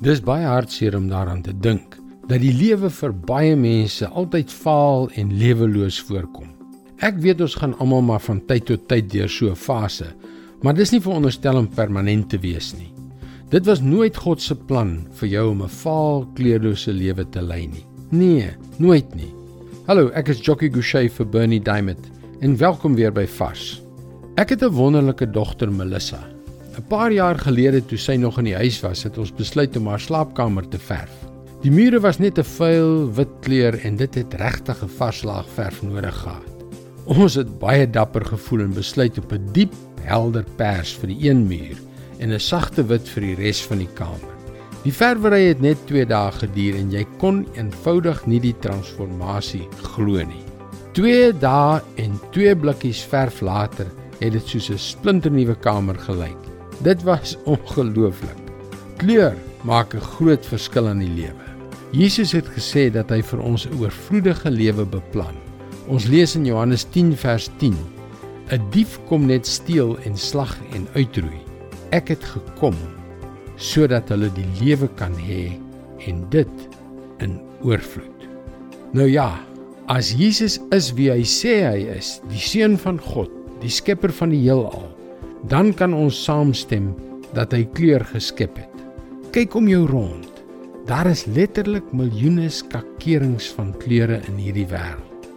Dis baie hartseer om daaraan te dink dat die lewe vir baie mense altyd vaal en leweloos voorkom. Ek weet ons gaan almal maar van tyd tot tyd deur so 'n fase, maar dis nie veronderstel om permanent te wees nie. Dit was nooit God se plan vir jou om 'n vaal, kleurlose lewe te lei nie. Nee, nooit nie. Hallo, ek is Jockey Gouchee vir Bernie Diamond en welkom weer by Vars. Ek het 'n wonderlike dogter, Melissa. 'n Paar jaar gelede toe sy nog in die huis was, het ons besluit om haar slaapkamer te verf. Die mure was net 'n vuil wit kleur en dit het regtig 'n vars laag verf nodig gehad. Ons het baie dapper gevoel en besluit op 'n diep, helder pers vir die een muur en 'n sagte wit vir die res van die kamer. Die verwery het net 2 dae geduur en jy kon eenvoudig nie die transformasie glo nie. 2 dae en 2 blikkies verf later het dit soos 'n splinternuwe kamer gelyk. Dit was ongelooflik. Kleur maak 'n groot verskil in die lewe. Jesus het gesê dat hy vir ons 'n oorvloedige lewe beplan. Ons lees in Johannes 10 vers 10: 'n Dief kom net steel en slag en uitroei. Ek het gekom sodat hulle die lewe kan hê en dit in oorvloed. Nou ja, as Jesus is wie hy sê hy is, die seun van God, die skepper van die heelal, dan kan ons saamstem dat hy kleur geskep het. Kyk om jou rond. Daar is letterlik miljoene skakerings van kleure in hierdie wêreld.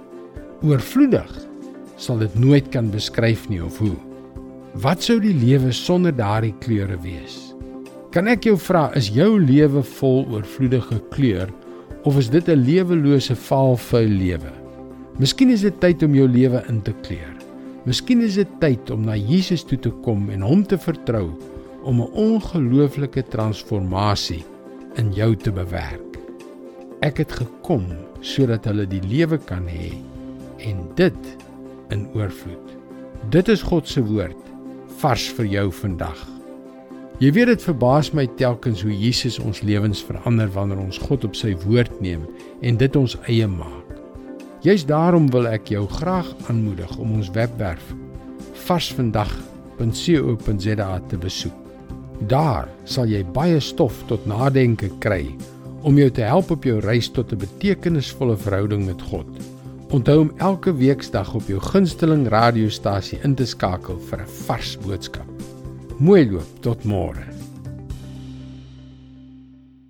Oorvloedig sal dit nooit kan beskryf nie of hoe. Wat sou die lewe sonder daardie kleure wees? Kan ek jou vra, is jou lewe vol oorvloedige kleur of is dit 'n lewelose vaalvuil lewe? Miskien is dit tyd om jou lewe in te kleur. Miskien is dit tyd om na Jesus toe te kom en hom te vertrou om 'n ongelooflike transformasie in jou te bewerk. Ek het gekom sodat hulle die lewe kan hê en dit in oorvloed. Dit is God se woord vars vir jou vandag. Jy weet dit verbaas my telkens hoe Jesus ons lewens verander wanneer ons God op sy woord neem en dit ons eie maak. Juist daarom wil ek jou graag aanmoedig om ons webwerf varsvandag.co.za te besoek. Daar sal jy baie stof tot nadenke kry om jou te help op jou reis tot 'n betekenisvolle verhouding met God. Onthou om elke weeksdag op jou gunsteling radiostasie in te skakel vir 'n vars boodskap. Mooi loop tot môre.